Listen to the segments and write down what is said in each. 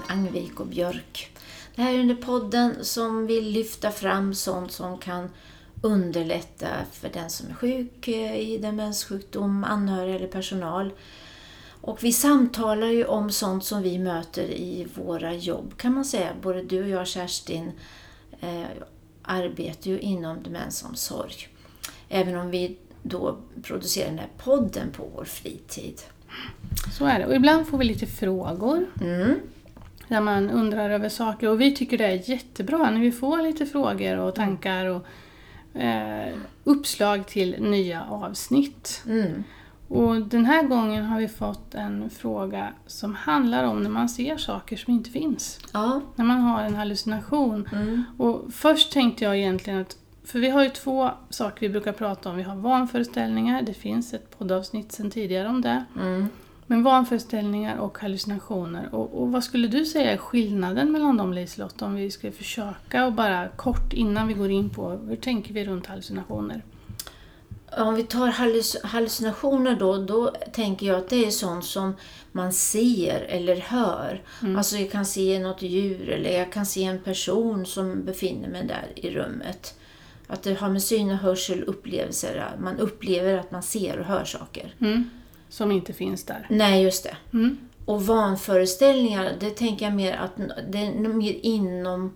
Karin Angvik och Björk. Det här är under podden som vill lyfta fram sånt som kan underlätta för den som är sjuk eh, i demenssjukdom, anhörig eller personal. Och vi samtalar ju om sånt som vi möter i våra jobb kan man säga. Både du och jag Kerstin eh, arbetar ju inom demensomsorg. Även om vi då producerar den här podden på vår fritid. Så är det. Och ibland får vi lite frågor. Mm. Där man undrar över saker. Och vi tycker det är jättebra när vi får lite frågor och tankar och eh, uppslag till nya avsnitt. Mm. Och den här gången har vi fått en fråga som handlar om när man ser saker som inte finns. Ja. När man har en hallucination. Mm. Och först tänkte jag egentligen att, för vi har ju två saker vi brukar prata om. Vi har vanföreställningar, det finns ett poddavsnitt sedan tidigare om det. Mm. Men vanföreställningar och hallucinationer. Och, och vad skulle du säga är skillnaden mellan dem Liselott? Om vi ska försöka och bara kort innan vi går in på hur tänker vi runt hallucinationer? Om vi tar halluc- hallucinationer då, då tänker jag att det är sånt som man ser eller hör. Alltså jag kan se något djur eller jag kan se en person som befinner mig där i rummet. Att det har med syn och hörsel upplevelser, man upplever att man ser och hör saker. Mm. Som inte finns där. Nej, just det. Mm. Och vanföreställningar, det tänker jag mer att det är mer inom...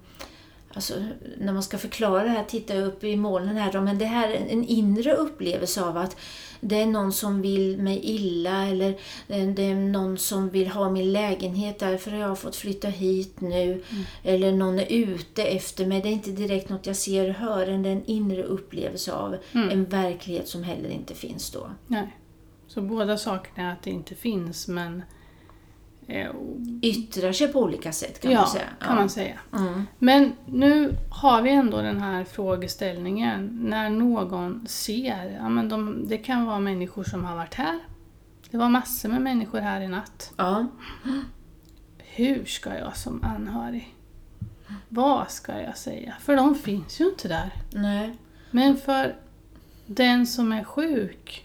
Alltså, när man ska förklara det här, titta upp i molnen här då, men det här är en inre upplevelse av att det är någon som vill mig illa eller det är någon som vill ha min lägenhet därför har jag fått flytta hit nu. Eller någon är ute efter mig. Det är inte direkt något jag ser och hör, det är en inre upplevelse av en verklighet som heller inte finns då. Nej. Så båda sakerna är att det inte finns men... Eh, Yttrar sig på olika sätt kan ja, man säga. kan man säga. Mm. Men nu har vi ändå den här frågeställningen när någon ser, ja men de, det kan vara människor som har varit här. Det var massor med människor här i natt. Ja. Hur ska jag som anhörig? Vad ska jag säga? För de finns ju inte där. Nej. Men för den som är sjuk,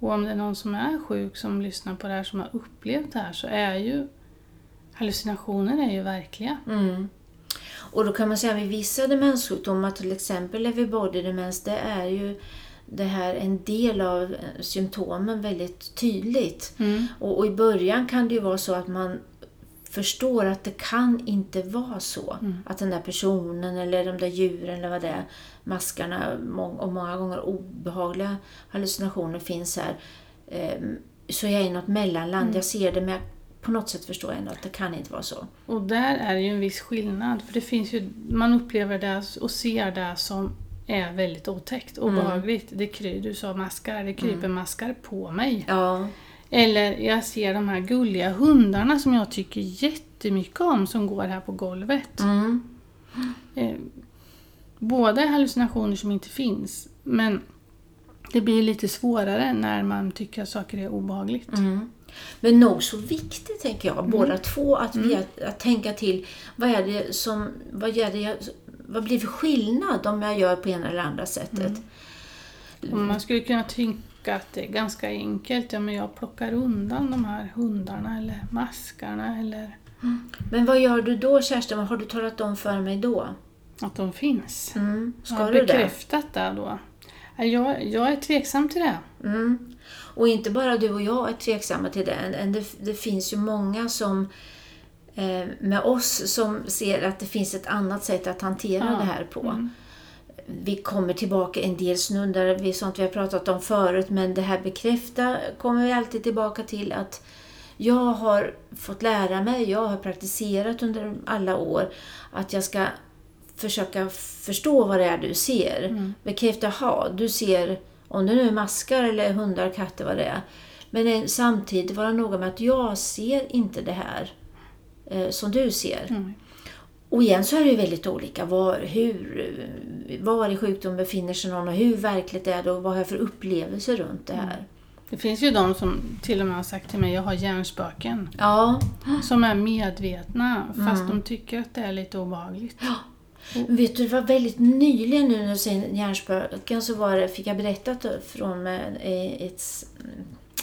och om det är någon som är sjuk som lyssnar på det här som har upplevt det här, så är ju hallucinationer är ju verkliga. Mm. Och då kan man säga vid vissa demenssjukdomar, till exempel everybody-demens, det är ju det här en del av eh, symptomen väldigt tydligt. Mm. Och, och i början kan det ju vara så att man förstår att det kan inte vara så. Att den där personen eller de där djuren eller vad det är, maskarna och många gånger obehagliga hallucinationer finns här. Ehm, Så jag är i något mellanland. Jag ser det men på något sätt förstår jag ändå att det kan inte vara så. Och där är det ju en viss skillnad, för det finns ju, man upplever det och ser det som är väldigt otäckt, obehagligt. Det kry, du sa maskar, det kryper maskar på mig. Ja, Eller jag ser de här gulliga hundarna som jag tycker jättemycket om som går här på golvet. mm. Eh, båda är hallucinationer som inte finns, men det blir lite svårare när man tycker att saker är obehagligt. Mm. Men nog så viktigt, tänker jag, båda två, att, vi, att, att tänka till vad är det som, vad, är det jag, vad blir för skillnad om jag gör på ena eller andra sättet? Och man skulle kunna tänka att det är ganska enkelt, ja men jag plockar undan de här hundarna eller maskarna eller Men vad gör du då, Kerstin? Vad har du talat om för mig då? att de finns. Mm. Jag Ska har du det? bekräftat det då. Ja, Jag, jag är tveksam till det. Mm. Och inte bara du och jag är tveksamma till det. Det, det finns ju många som eh, med oss som ser att det finns ett annat sätt att hantera Ja. det här på. Mm. Vi kommer tillbaka, en del snuddar vid sånt vi har pratat om förut, men det här bekräfta kommer vi alltid tillbaka till att jag har fått lära mig, jag har praktiserat under alla år, att jag ska försöka förstå vad det är du ser. Mm. Bekräfta, ha, du ser, om det nu är maskar eller hundar, katter, vad det är. Men samtidigt vara noga med att jag ser inte det här eh, som du ser. Mm. Och igen så är det ju väldigt olika var, hur, var i sjukdom befinner sig någon och hur verkligt är det och vad har jag för upplevelser runt det här. Det finns ju de som till och med har sagt till mig jag har hjärnspöken. Ja, Som är medvetna fast Mm. de tycker att det är lite obehagligt. vet du, det var väldigt nyligen nu när du säger hjärnspöken så var det, fick jag berättat från eh, ett,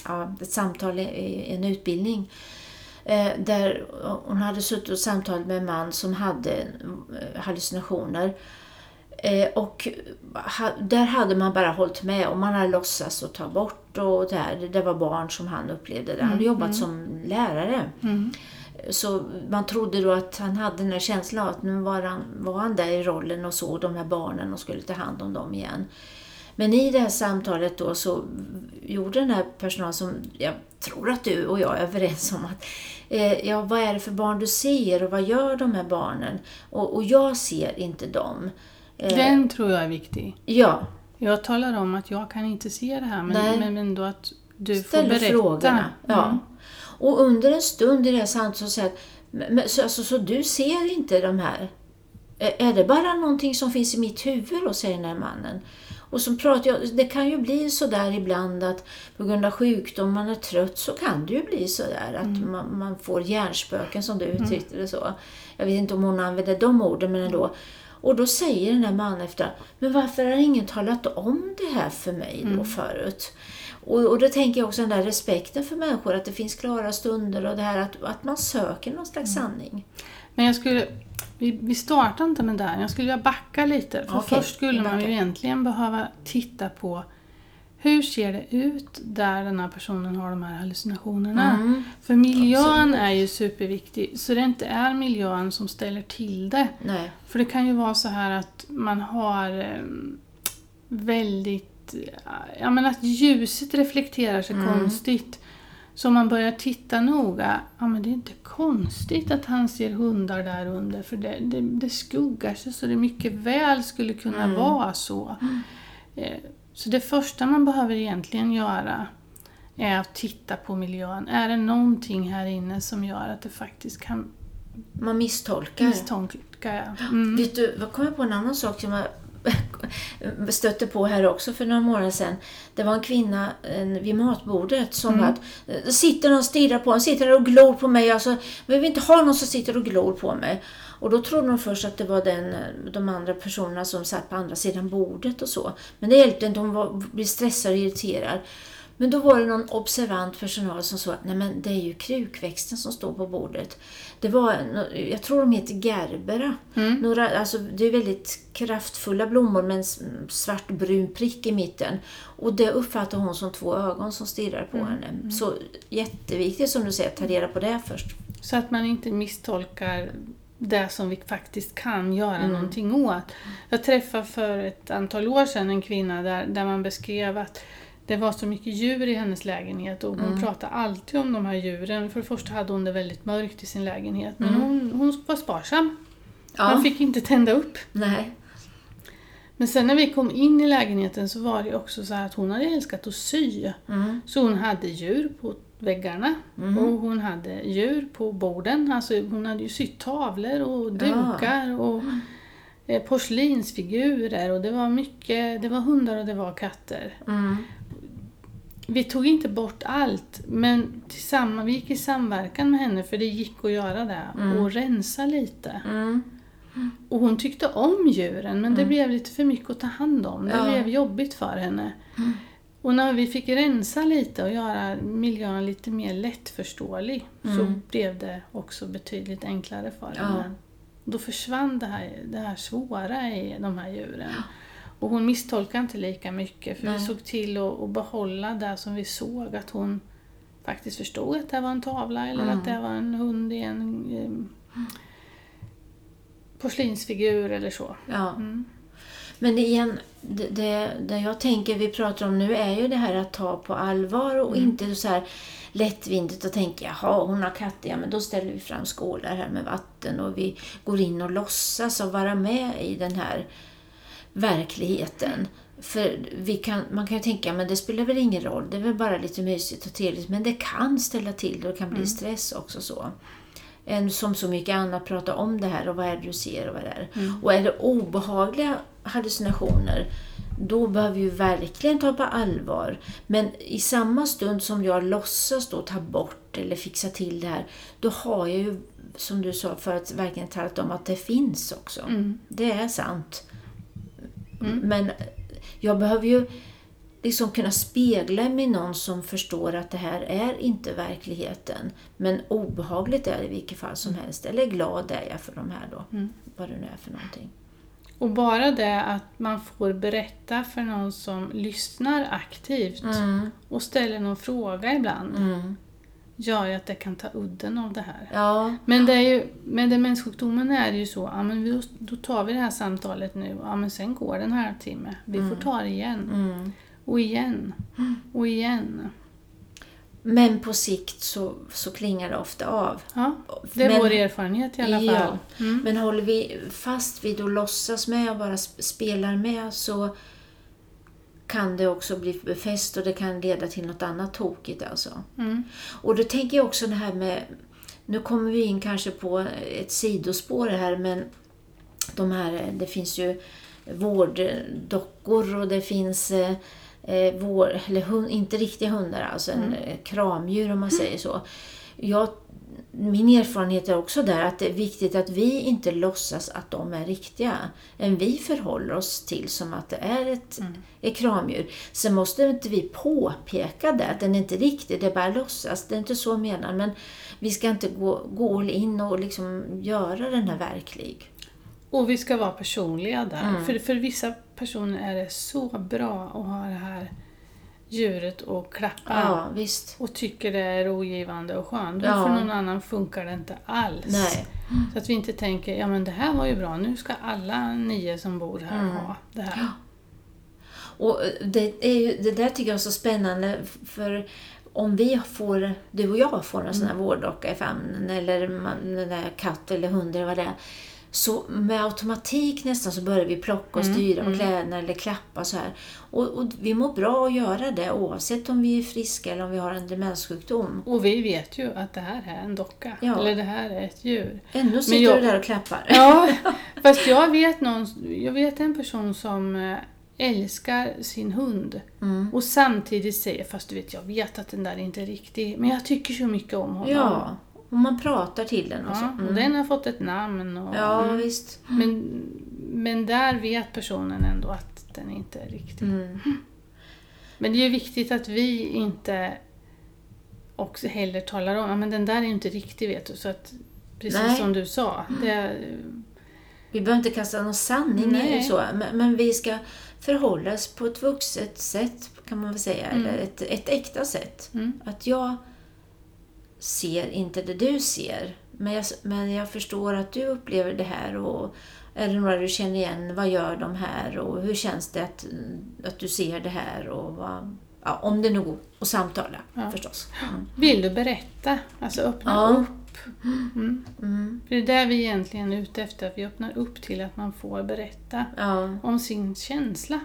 ja, ett samtal i en utbildning där hon hade suttit och samtalat med en man som hade eh, hallucinationer. Eh, och där hade man bara hållit med och man hade låtsats att ta bort och det, här, det var barn som han upplevde det. Han hade jobbat som lärare. Så man trodde då att han hade den här känslan av att nu var han, var han där i rollen och såg de här barnen och skulle ta hand om dem igen. Men i det här samtalet då så gjorde den här personalen som jag tror att du och jag är överens om att eh, ja, vad är det för barn du ser och vad gör de här barnen? Och, och jag ser inte dem. Eh, den tror jag är viktig. Ja. Jag talar om att jag kan inte se det här men, men ändå att du Ställer får berätta. frågorna. Ja. Mm. Och under en stund i det här samtalet så säger jag, så, alltså, så du ser inte de här? Är det bara någonting som finns i mitt huvud då, säger den här mannen. Och så pratar jag, det kan ju bli så där ibland att på grund av sjukdom, man är trött, så kan det ju bli så där att mm. man, man, får hjärnspöken som du mm. uttryckte det så. Jag vet inte om hon använder de orden, men ändå. Och då säger den här mannen efter, men varför har ingen talat om det här för mig då mm. förut? Och, och då tänker jag också den där respekten för människor, att det finns klara stunder och det här att, att man söker någon slags mm. sanning. Men jag skulle, vi, vi startar inte med det Jag skulle vilja backa lite. För okay, först skulle man ju egentligen behöva titta på hur ser det ut där den här personen har de här hallucinationerna? Mm. För miljön Absolut. är ju superviktig, så det inte är miljön som ställer till det. Nej. För det kan ju vara så här att man har eh, väldigt... Ja men att ljuset reflekterar sig mm. konstigt. Så om man börjar titta noga, ja men det är inte konstigt att han ser hundar där under för det, det, det skuggar sig så det mycket väl skulle kunna mm. vara så. Eh, så det första man behöver egentligen göra är att titta på miljön. Är det någonting här inne som gör att det faktiskt kan... Man misstolkar. Misstolkar, ja. Mm. Vet du, vad kom jag på en annan sak som jag stötte på här också för några månader sedan. Det var en kvinna vid matbordet som mm. att eh, sitter någon och stirrar på en, sitter där och glor på mig. Alltså, vi vill inte ha någon som sitter och glor på mig. Och då trodde hon först att det var den, de andra personerna som satt på andra sidan bordet och så. Men det hjälpte inte, hon var, blev stressad och irriterad. Men då var det någon observant personal som sa att nej men det är ju krukväxten som står på bordet. Det var, jag tror de heter gerbera. Mm. Några, alltså, det är väldigt kraftfulla blommor med en svartbrun prick i mitten. Och det uppfattar hon som två ögon som stirrar på mm. henne. Mm. Så jätteviktigt som du säger, att ta reda på det först. Så att man inte misstolkar det som vi faktiskt kan göra mm. någonting åt. Jag träffade för ett antal år sedan en kvinna där, där man beskrev att det var så mycket djur i hennes lägenhet och hon mm. pratade alltid om de här djuren. För det första hade hon det väldigt mörkt i sin lägenhet men mm. hon, hon var sparsam. Ja. Man fick inte tända upp. Nej. Men sen när vi kom in i lägenheten så var det också så att hon hade älskat att sy. Mm. Så hon hade djur på väggarna mm. och hon hade djur på borden. Alltså hon hade ju sytt tavlor och dukar ja. och eh, porslinsfigurer och det var mycket, det var hundar och det var katter. Mm vi tog inte bort allt, men tillsammans, vi gick i samverkan med henne för det gick att göra det mm. och rensa lite. Mm. Och hon tyckte om djuren men det mm. blev lite för mycket att ta hand om. Det ja. blev jobbigt för henne. Mm. Och när vi fick rensa lite och göra miljön lite mer lättförståelig så mm. blev det också betydligt enklare för henne. Ja. Då försvann det här, det här svåra i de här djuren. Ja. Och hon misstolkade inte lika mycket för Nej. vi såg till att, att behålla det som vi såg, att hon faktiskt förstod att det var en tavla eller mm. att det var en hund i en um, porslinsfigur eller så. Ja. Mm. Men igen, det, det, det, jag tänker vi pratar om nu är ju det här att ta på allvar och mm. inte så här lättvindigt och tänka jaha, hon har katter, ja men då ställer vi fram skålar här med vatten och vi går in och låtsas och vara med i den här verkligheten. För vi kan, man kan ju tänka, men det spelar väl ingen roll, det är väl bara lite mysigt och trevligt. Men det kan ställa till det och det kan bli mm. stress också. så. En, som så mycket annat, prata om det här och vad är det du ser och vad det är. Mm. Och är det obehagliga hallucinationer, då behöver vi verkligen ta på allvar. Men i samma stund som jag låtsas då ta bort eller fixa till det här, då har jag ju, som du sa förut, verkligen talat om att det finns också. Mm. Det är sant. Mm. Men jag behöver ju liksom kunna spegla mig någon som förstår att det här är inte verkligheten. Men obehagligt är det i vilket fall som helst. Eller glad är jag för de här då. Vad det nu är för någonting. Och bara det att man får berätta för någon som lyssnar aktivt Mm. och ställer någon fråga ibland Mm. Gör ju att det kan ta udden av det här. Ja, Men det är ju, med demenssjukdomen är det ju så, ja, men vi, då tar vi det här samtalet nu, ja, men sen går det en halvtimme. Vi får ta det igen. mm. Och igen. Och igen. Men på sikt så, så klingar det ofta av. Ja, det är Men- vår erfarenhet i alla Ja. fall. Mm. Men håller vi fast vid och låtsas med och bara sp- spelar med så kan det också bli befäst och det kan leda till något annat tokigt alltså. Mm. Och då tänker jag också det här med, nu kommer vi in kanske på ett sidospår här men de här, det finns ju vårddockor och det finns eh, vår, eller hund, inte riktiga hundar, alltså en eh, kramdjur om man säger så. Jag, min erfarenhet är också där att det är viktigt att vi inte låtsas att de är riktiga. Än vi förhåller oss till som att det är ett, ett kramdjur. Sen måste inte vi påpeka det, att den är inte riktig, det är bara låtsas. Det är inte så jag menar. Men vi ska inte gå, gå all in och liksom göra den här verklig. Och vi ska vara personliga där. Mm. För, för vissa personer är det så bra att ha det här djuret och klappa. Ja, visst. Och tycker det är rogivande och skönt. Ja. För någon annan funkar det inte alls. Nej. Så att vi inte tänker, ja men det här var ju bra, nu ska alla nio som bor här Mm. ha det här. Och det, är ju, det där tycker jag är så spännande för om vi får, du och jag får en sån här vårddocka i famnen eller man, den där katt eller hund eller vad det är. Så med automatik nästan så börjar vi plocka och styra på kläderna eller klappa så här. Och, och vi mår bra att göra det oavsett om vi är friska eller om vi har en demenssjukdom. Och vi vet ju att det här är en docka. Ja. Eller det här är ett djur. Ändå sitter jag- du där och klappar. Ja, fast jag vet, någon, jag vet en person som eh, älskar sin hund Mm. och samtidigt säger, fast du vet jag vet att den där inte är riktig, men jag tycker så mycket om honom. Ja, och man pratar till den och så. Ja, Mm. och den har fått ett namn. Och, Ja, mm. visst. men, men där vet personen ändå att den inte är riktig. Mm. Men det är ju viktigt att vi inte också heller talar om, ja men den där är ju inte riktig vet du. Så att, precis Nej. som du sa. Det, Vi behöver inte kasta någon sanning Nej. i så, men, men vi ska förhålla oss på ett vuxet sätt, kan man väl säga, eller ett, ett äkta sätt. Mm. Att jag ser inte det du ser, men jag, men jag förstår att du upplever det här och det några du känner igen, vad gör de här och hur känns det att, att du ser det här och vad, ja, om det nu går att samtala Ja. förstås. Mm. vill du berätta? Alltså öppna Ja. upp. Mm. Mm. För det är där vi egentligen är ute efter, att vi öppnar upp till att man får berätta Ja. om sin känsla.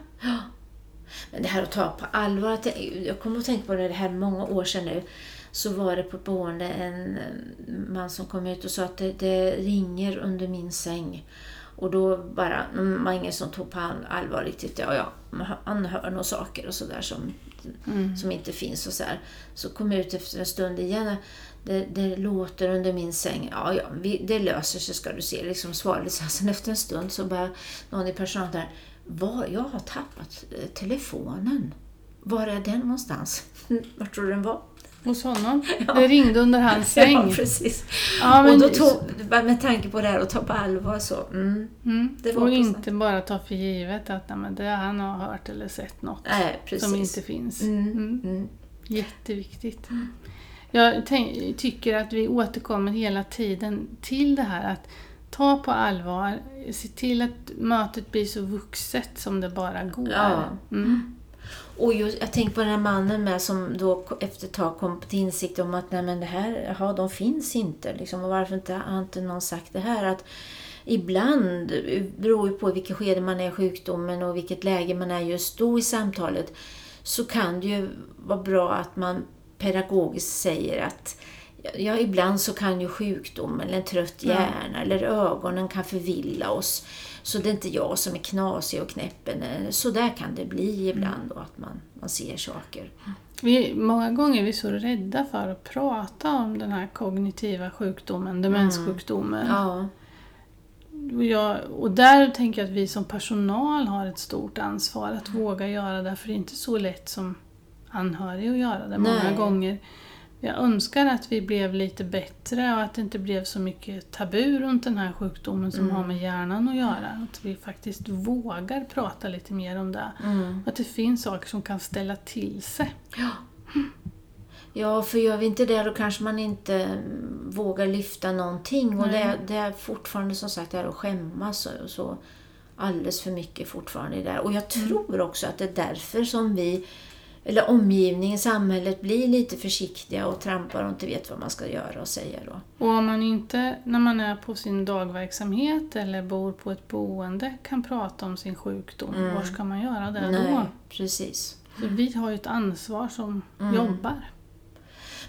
Men det här att ta på allvar, det- jag kommer att tänka på det här många år sedan nu. Så var det på ett boende en eh, man som kom ut och sa att det, det ringer under min säng. Och då bara, mm, var ingen som tog på all- allvar riktigt. Ja, ja, han hör nog saker och sådär som, som inte finns och så här. Så kom jag ut efter en stund igen. Det, det låter under min säng. Ja, ja, vi, det löser sig ska du se. Liksom svarade. Sen efter en stund så började någon i personalen där. Var, jag har tappat eh, telefonen. Var är den någonstans? Var tror du den var? Hos honom. Det ringde under hans säng. Ja, precis. Ja, men- och då tog, med tanke på det här att ta på allvar så. Mm. Mm. Det var och inte bara ta för givet att nej, men det, han har hört eller sett något Nej, som inte finns. Mm. Mm. Mm. Jätteviktigt. Jag tänk, tycker att vi återkommer hela tiden till det här att ta på allvar, se till att mötet blir så vuxet som det bara går. Ja. Och just, jag tänker på den här mannen med som då efter ett tag kom till insikt om att nej men det här, aha, de finns inte. Liksom, och varför inte, har inte någon sagt det här? Att ibland, eh, beror ju på vilket skede man är i sjukdomen och vilket läge man är just då i samtalet, så kan det ju vara bra att man pedagogiskt säger att Ja, ibland så kan ju sjukdom eller en trött hjärna eller ögonen kan förvilla oss. Så det är inte jag som är knasig och knäppen. Så där kan det bli ibland då, att man, man ser saker. Vi, många gånger är vi så rädda för att prata om den här kognitiva sjukdomen, demenssjukdomen. Ja, och, jag, och där tänker jag att vi som personal har ett stort ansvar att våga göra det, för det är inte så lätt som anhörig att göra det många Nej. gånger. Jag önskar att vi blev lite bättre och att det inte blev så mycket tabu runt den här sjukdomen som Mm. har med hjärnan att göra. Att vi faktiskt vågar prata lite mer om det. Mm. Att det finns saker som kan ställa till sig. Ja, för gör vi inte det då kanske man inte mm, vågar lyfta någonting. Och det, är- det är fortfarande som sagt det här att skämmas och så alldeles för mycket fortfarande där. Och jag tror också att det är därför som vi, eller omgivningen, samhället blir lite försiktiga och trampar och inte vet vad man ska göra och säga då. Och om man inte, när man är på sin dagverksamhet eller bor på ett boende, kan prata om sin sjukdom, var ska man göra det Nej, då? precis. För vi har ju ett ansvar som Mm. jobbar.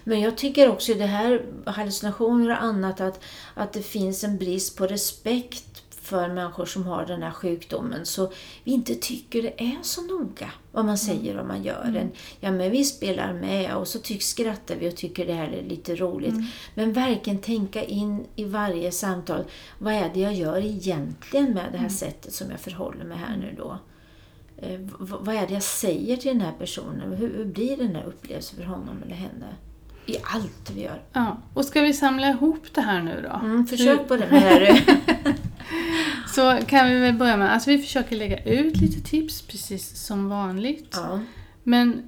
Men jag tycker också i det här hallucinationer och annat att, att det finns en brist på respekt för människor som har den här sjukdomen. Så vi inte tycker det är så noga vad man säger och man gör. En, ja men vi spelar med och så tyck, skrattar vi och tycker det här är lite roligt. Men verkligen tänka in i varje samtal. Vad är det jag gör egentligen med det här sättet som jag förhåller mig här nu då? Eh, vad är det jag säger till den här personen? Hur, hur blir den här upplevelsen för honom eller henne? I allt vi gör. Ja. Och ska vi samla ihop det här nu då? Mm, försök på det här. Så kan vi väl börja med, alltså vi försöker lägga ut lite tips precis som vanligt. ja. Men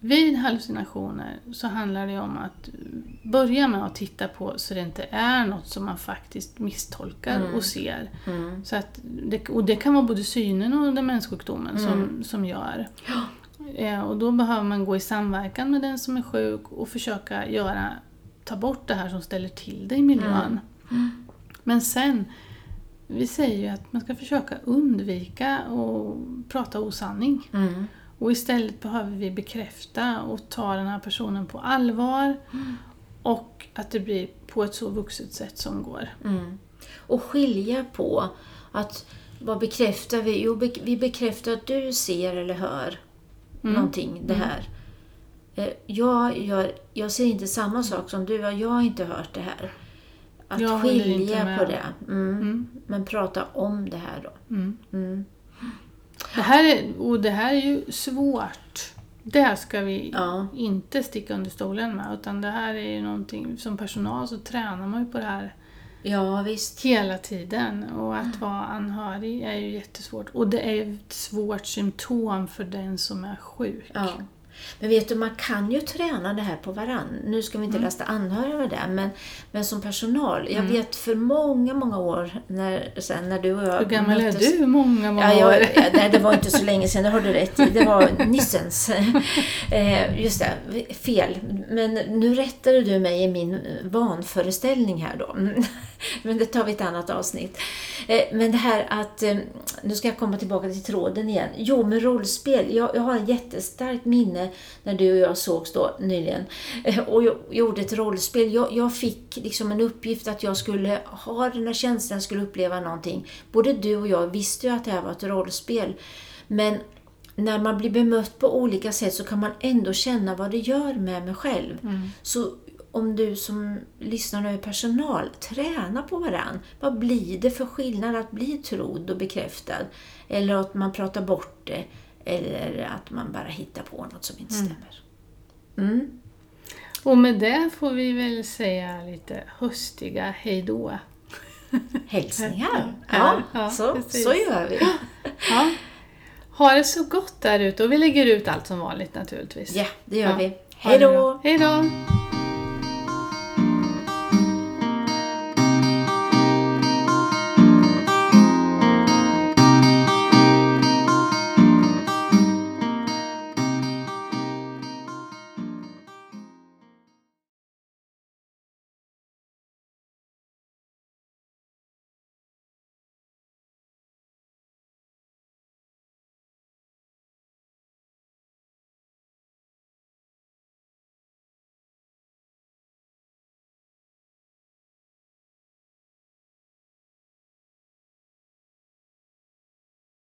vid hallucinationer så handlar det om att börja med att titta på så det inte är något som man faktiskt misstolkar och ser. Mm. Så att det, och det kan vara både synen och demenssjukdomen som, som gör. Eh, och då behöver man gå i samverkan med den som är sjuk och försöka göra, ta bort det här som ställer till det i miljön. Men sen, vi säger ju att man ska försöka undvika att prata osanning. Mm. Och istället behöver vi bekräfta och ta den här personen på allvar. Och att det blir på ett så vuxet sätt som går. Mm. Och skilja på att vad bekräftar vi? Jo, vi bekräftar att du ser eller hör någonting, det här. Eh, Jag, gör, jag ser inte samma sak som du, jag har inte hört det här. Att Jag skilja på det. Mm. Men prata om det här då. Mm. Mm. Det här är, och det här är ju svårt. Det ska vi Ja. inte sticka under stolen med. Utan det här är ju någonting, som personal så tränar man ju på det här Ja, visst. hela tiden. Och att vara anhörig är ju jättesvårt. Och det är ju ett svårt symptom för den som är sjuk. Ja. Men vet du, man kan ju träna det här på varann. Nu ska vi Mm. inte lasta anhöriga med det, men, men som personal. Jag vet för många, många år när, sen när du och jag Hur gammal är möttes- du? Många, många Ja, jag, år? ja, nej, det var inte så länge sedan, det har du rätt i. Det var nissens. Eh, just det, fel. Men nu rättade du mig i min vanföreställning här då. Mm. Men det tar vi ett annat avsnitt. Eh, Men det här att, eh, nu ska jag komma tillbaka till tråden igen. Jo, med rollspel. Jag, jag har ett jättestarkt minne när du och jag sågs då nyligen eh, och jag gjorde ett rollspel. Jag, jag fick liksom en uppgift att jag skulle ha den här känslan, skulle uppleva någonting. Både du och jag visste ju att det här var ett rollspel. Men när man blir bemött på olika sätt så kan man ändå känna vad det gör med mig själv. Så om du som lyssnar nu är personal, träna på varann. Vad blir det för skillnad att bli trodd och bekräftad? Eller att man pratar bort det? Eller att man bara hittar på något som inte stämmer? Mm. Och med det får vi väl säga lite höstiga hejdå. Hälsningar. Ja, Ja, så, precis. så gör vi. Ja. Ha det så gott där ute och vi lägger ut allt som vanligt naturligtvis. Ja, det gör Ja. vi. Ha Hej